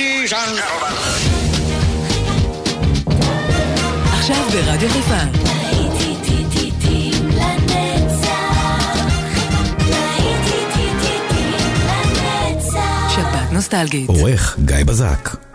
ladies and עכשיו ברדיו חיפה. שפעת נוסטלגית. עורך גיא בזק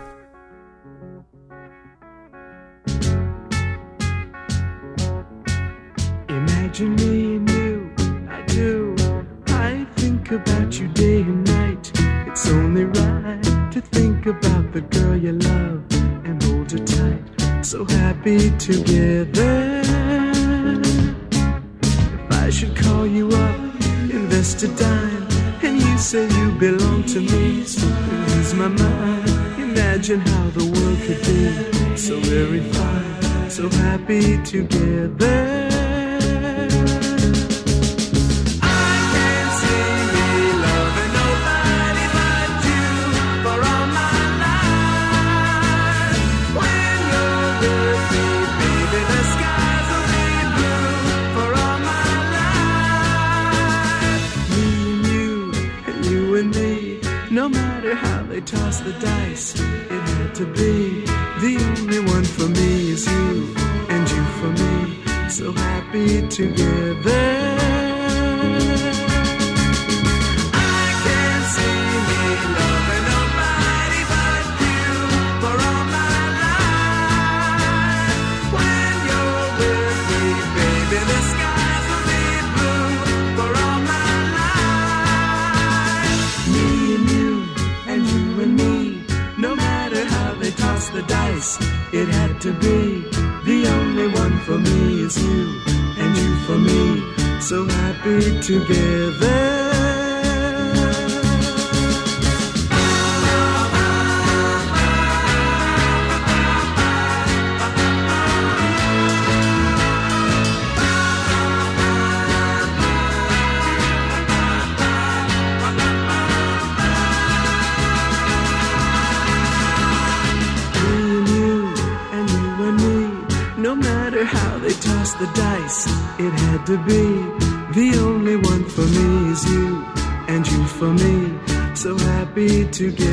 together. to get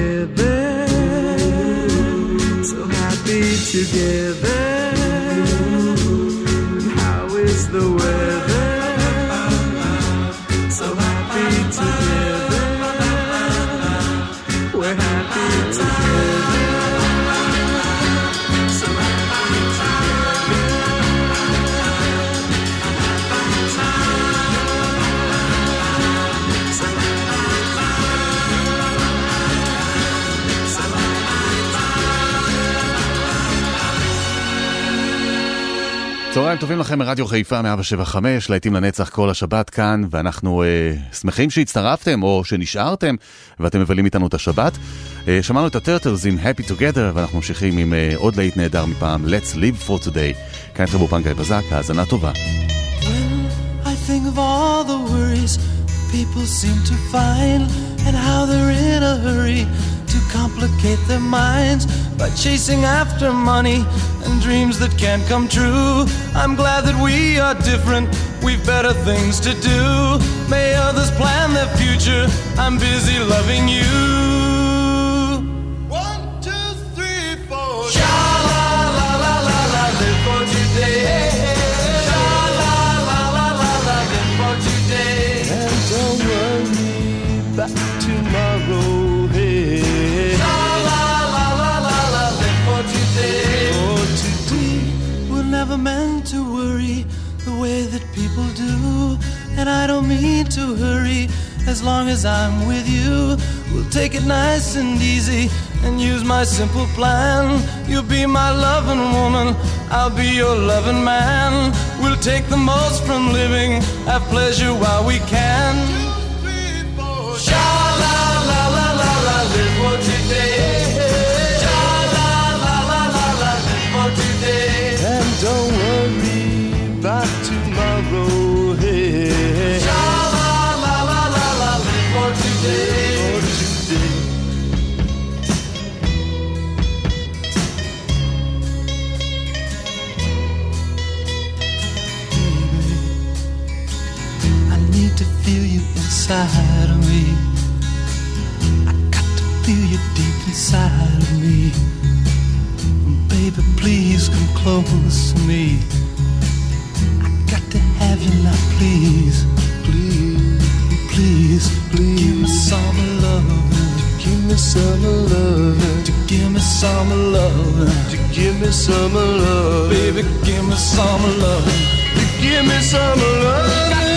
לכם מרדיו חיפה 175, להיטים לנצח כל השבת כאן, ואנחנו אה, שמחים שהצטרפתם או שנשארתם, ואתם מבלים איתנו את השבת. אה, שמענו את הטרטלס עם Happy Together, ואנחנו ממשיכים עם אה, עוד להיט נהדר מפעם, Let's Live for Today. כאן חברו באופן גיא בזק, האזנה טובה. Well. complicate their minds by chasing after money and dreams that can't come true. I'm glad that we are different, we've better things to do. May others plan their future, I'm busy loving you. do, and I don't mean to hurry. As long as I'm with you, we'll take it nice and easy and use my simple plan. You'll be my loving woman, I'll be your loving man. We'll take the most from living, have pleasure while we can. Two, three, four! to feel you inside of me. I got to feel you deep inside of me. Baby, please come close to me. I got to have you now, please, please, please, please. Give me some love, give me some love, to give me some love, to give me some love, baby, give me some love, to give me some love.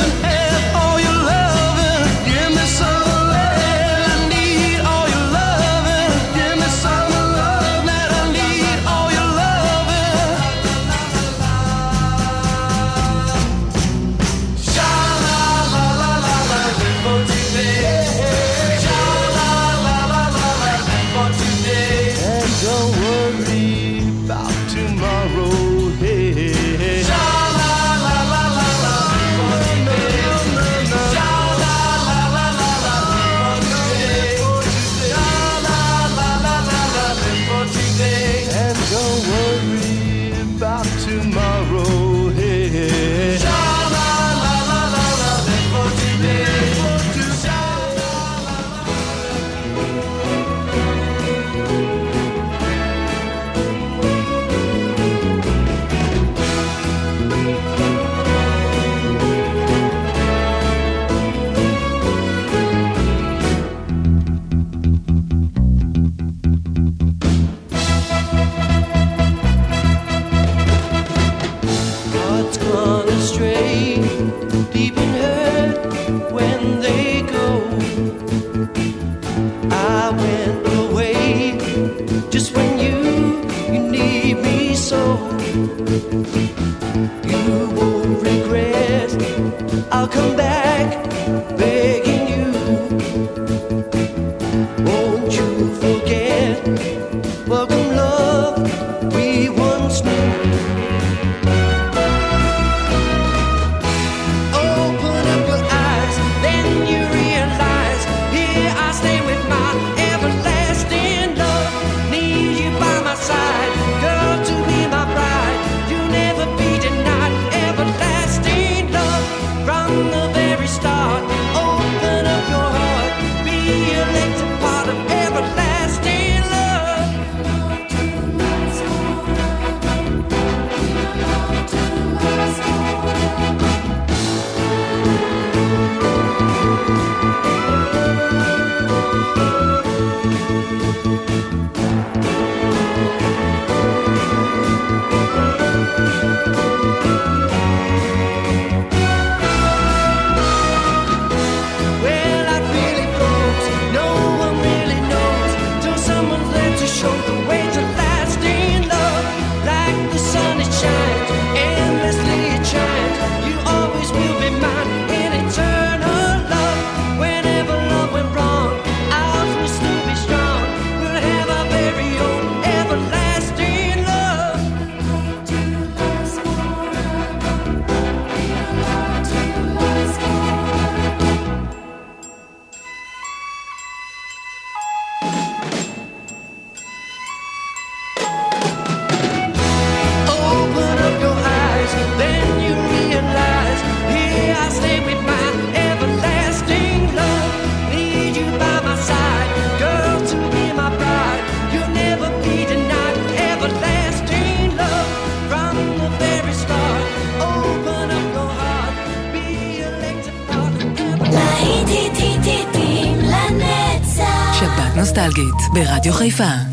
רדיו חיפה.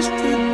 twisted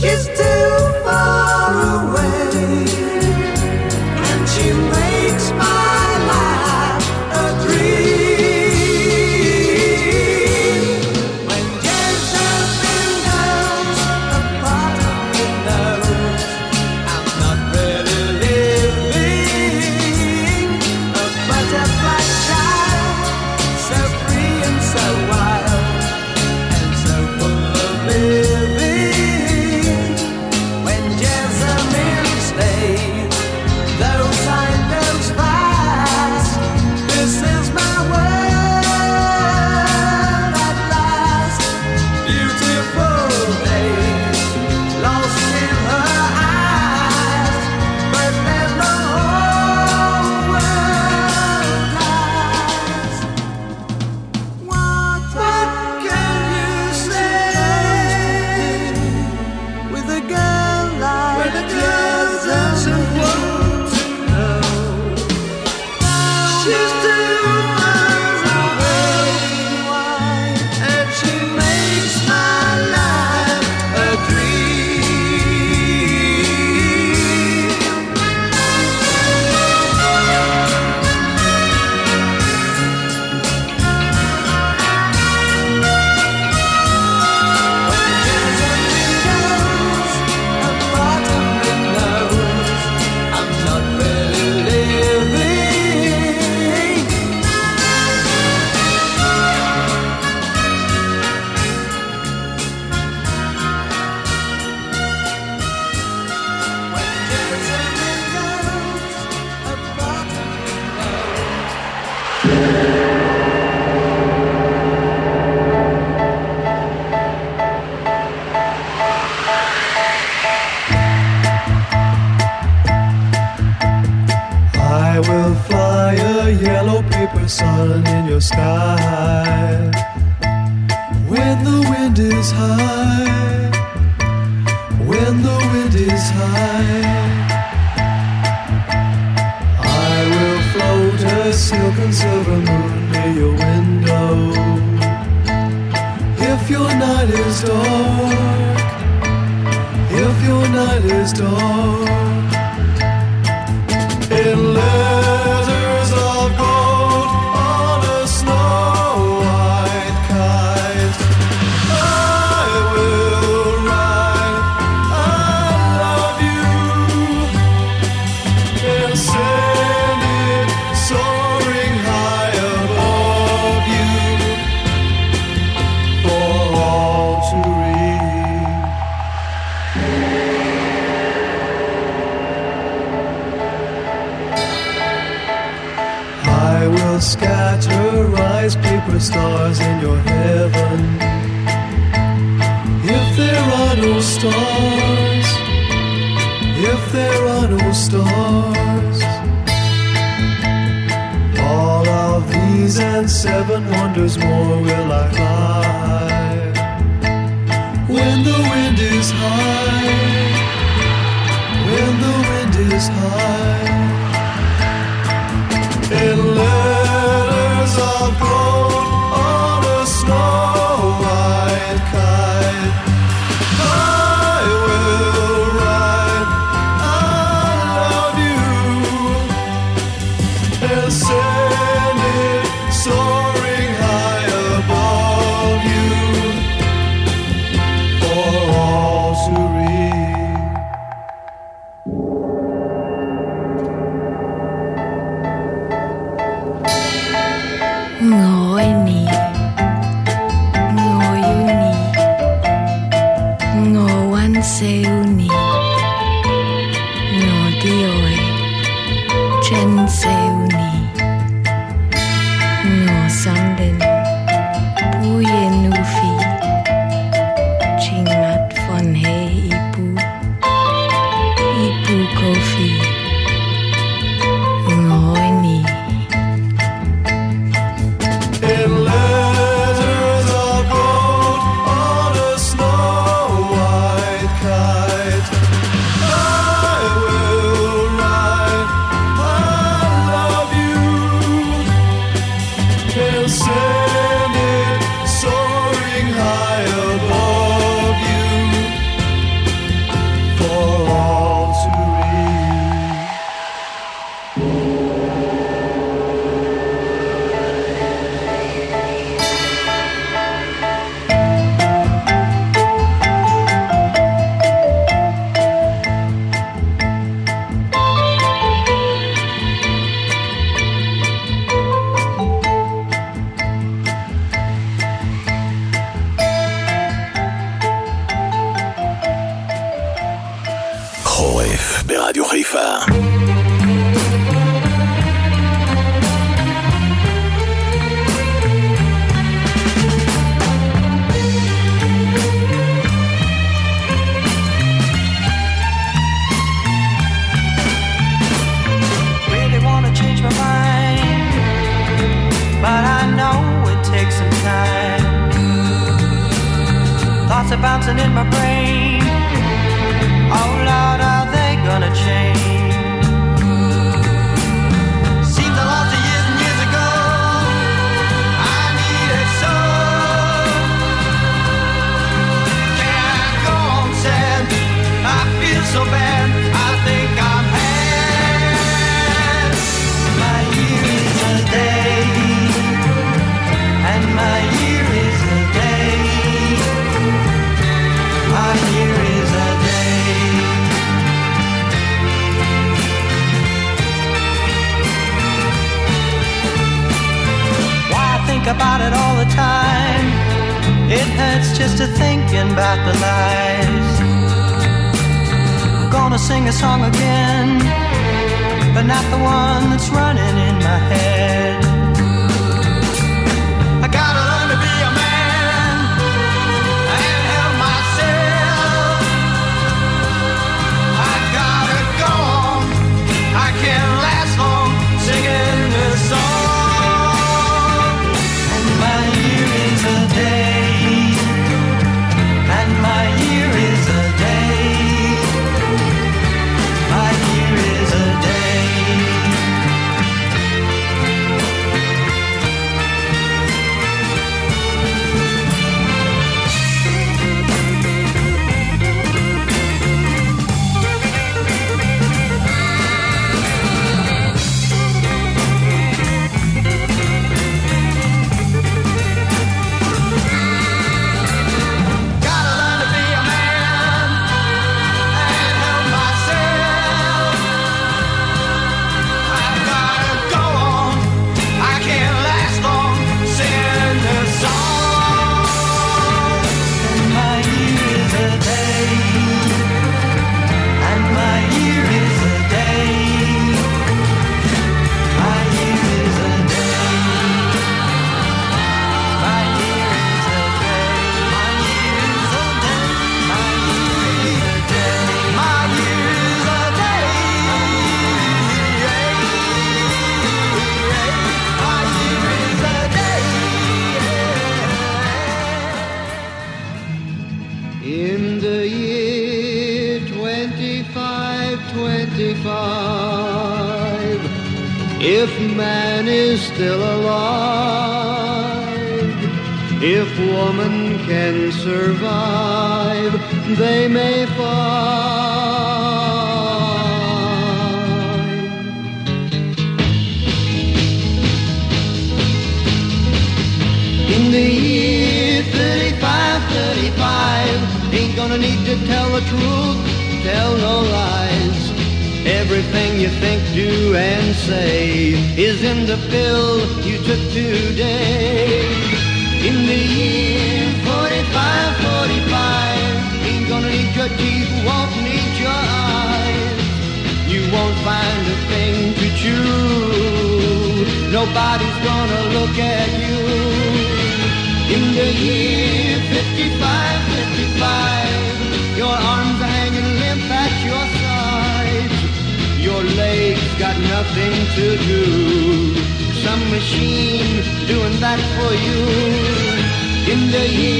Just to no stars, if there are no stars, all of these and seven wonders more will I fly. When the wind is high, when the wind is high. thinking about the lies. Gonna sing a song again, but not the one that's running in my head.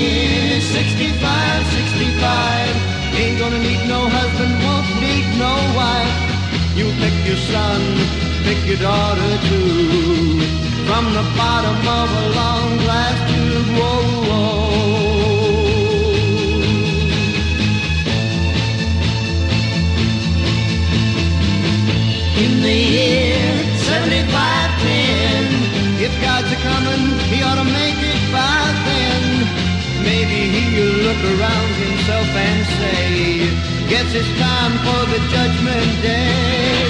Year 65, 65, ain't gonna need no husband, won't need no wife. You pick your son, pick your daughter too. From the bottom of a long glass tube, whoa, whoa. In the year 7510, look around himself and say, Guess it's time for the judgment day.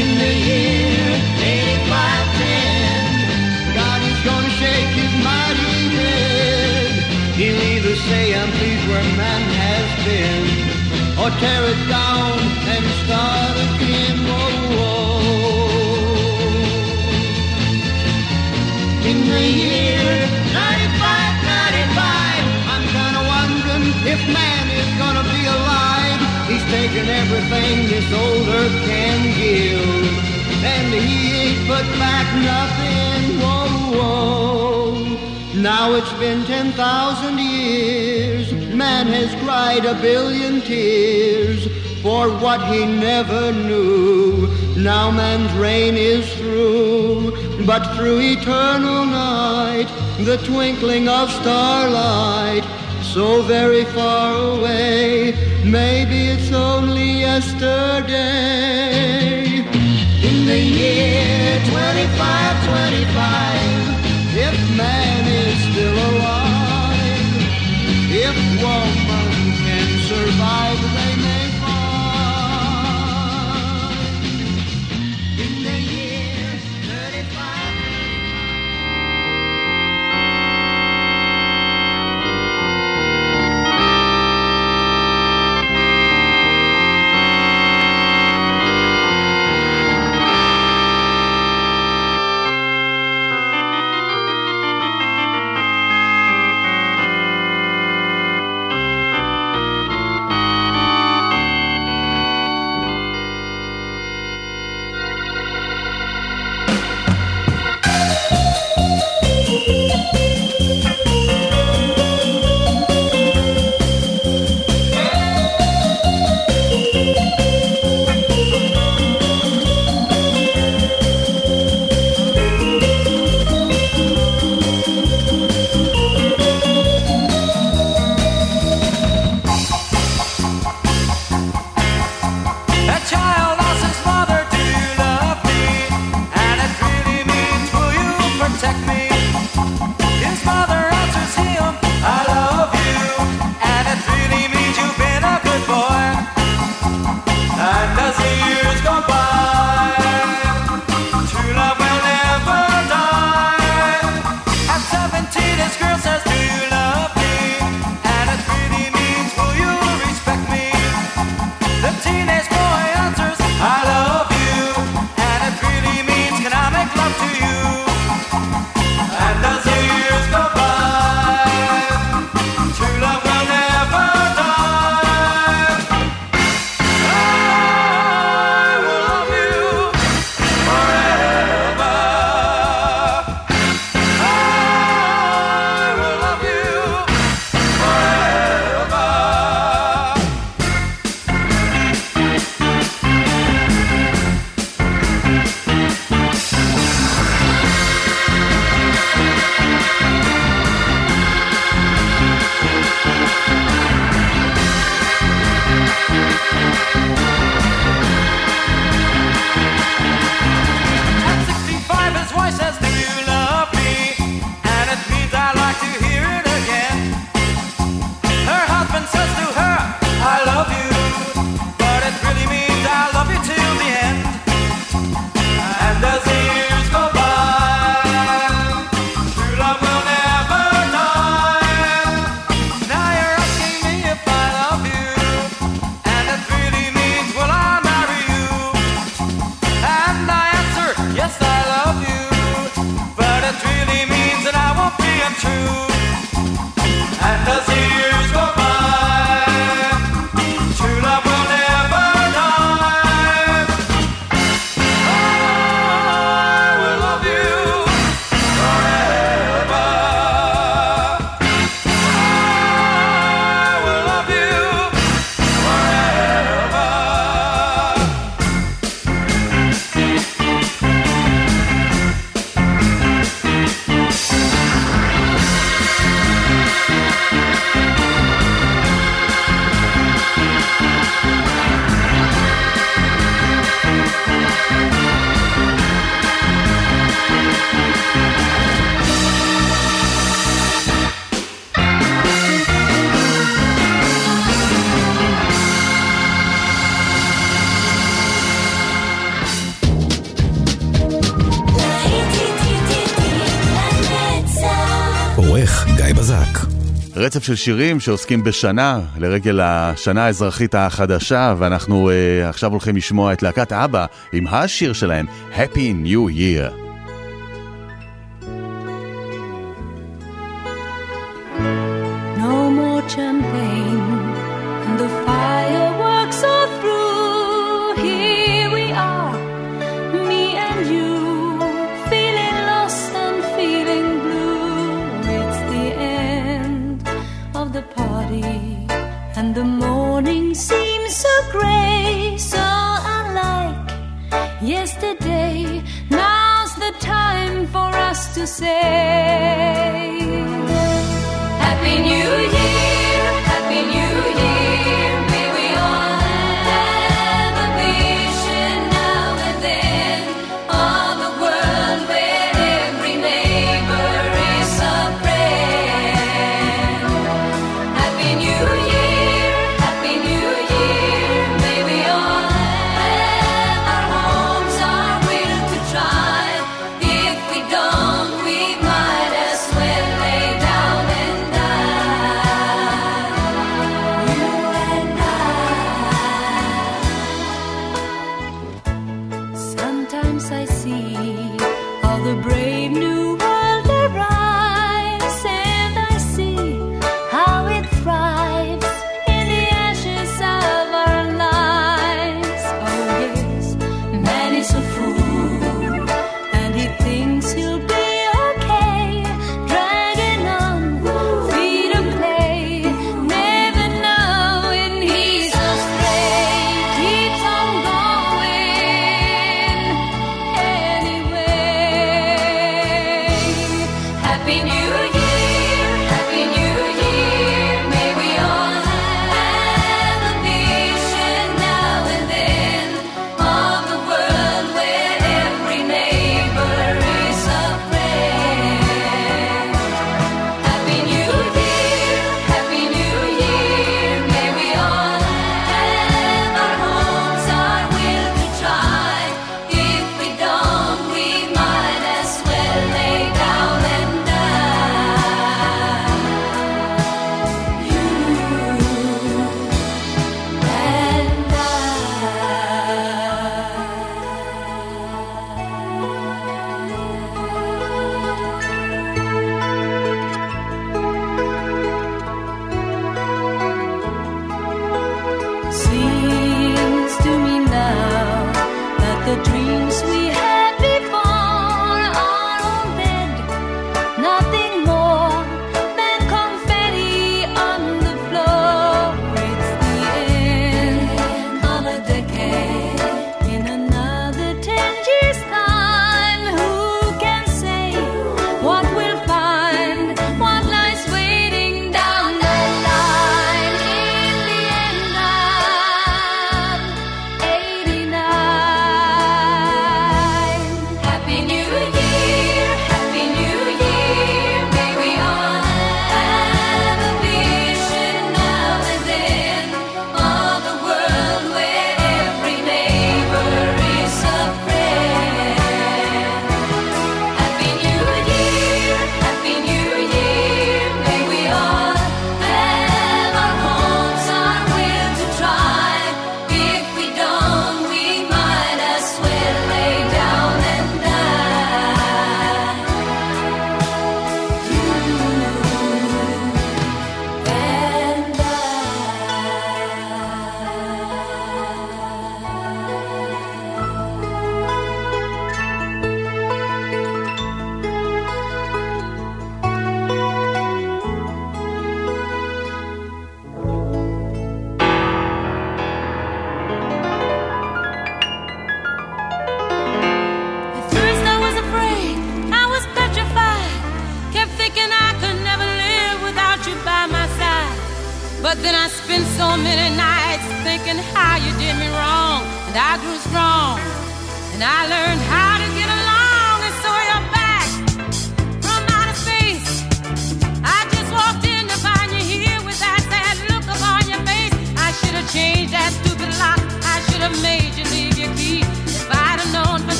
In the year 8510, God is gonna shake his mighty head. He'll either say, I'm pleased where man has been, or tear it down and start again. Whoa, whoa. In the year taken everything this old earth can give, and he ain't put back nothing. Whoa, whoa. Now it's been 10,000 years. Man has cried a billion tears for what he never knew. Now man's reign is through, but through eternal night, the twinkling of starlight, so very far away, maybe it's only yesterday. רצף של שירים שעוסקים בשנה, לרגל השנה האזרחית החדשה, ואנחנו uh, עכשיו הולכים לשמוע את להקת אבא עם השיר שלהם, Happy New Year. seems so gray, so unlike yesterday. Now's the time for us to say.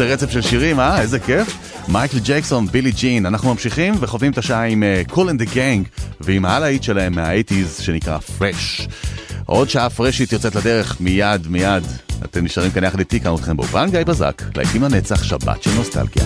איזה רצף של שירים, אה? איזה כיף. מייקל ג'קסון, בילי ג'ין, אנחנו ממשיכים וחווים את השעה עם אה, קול אנד דה גנג ועם הלהיט שלהם מהאייטיז שנקרא פרש. עוד שעה פרשית יוצאת לדרך מיד מיד. אתם נשארים כאן יחד איתי, כאן אתכם באופן גיא בזק, להקים הנצח שבת של נוסטלגיה.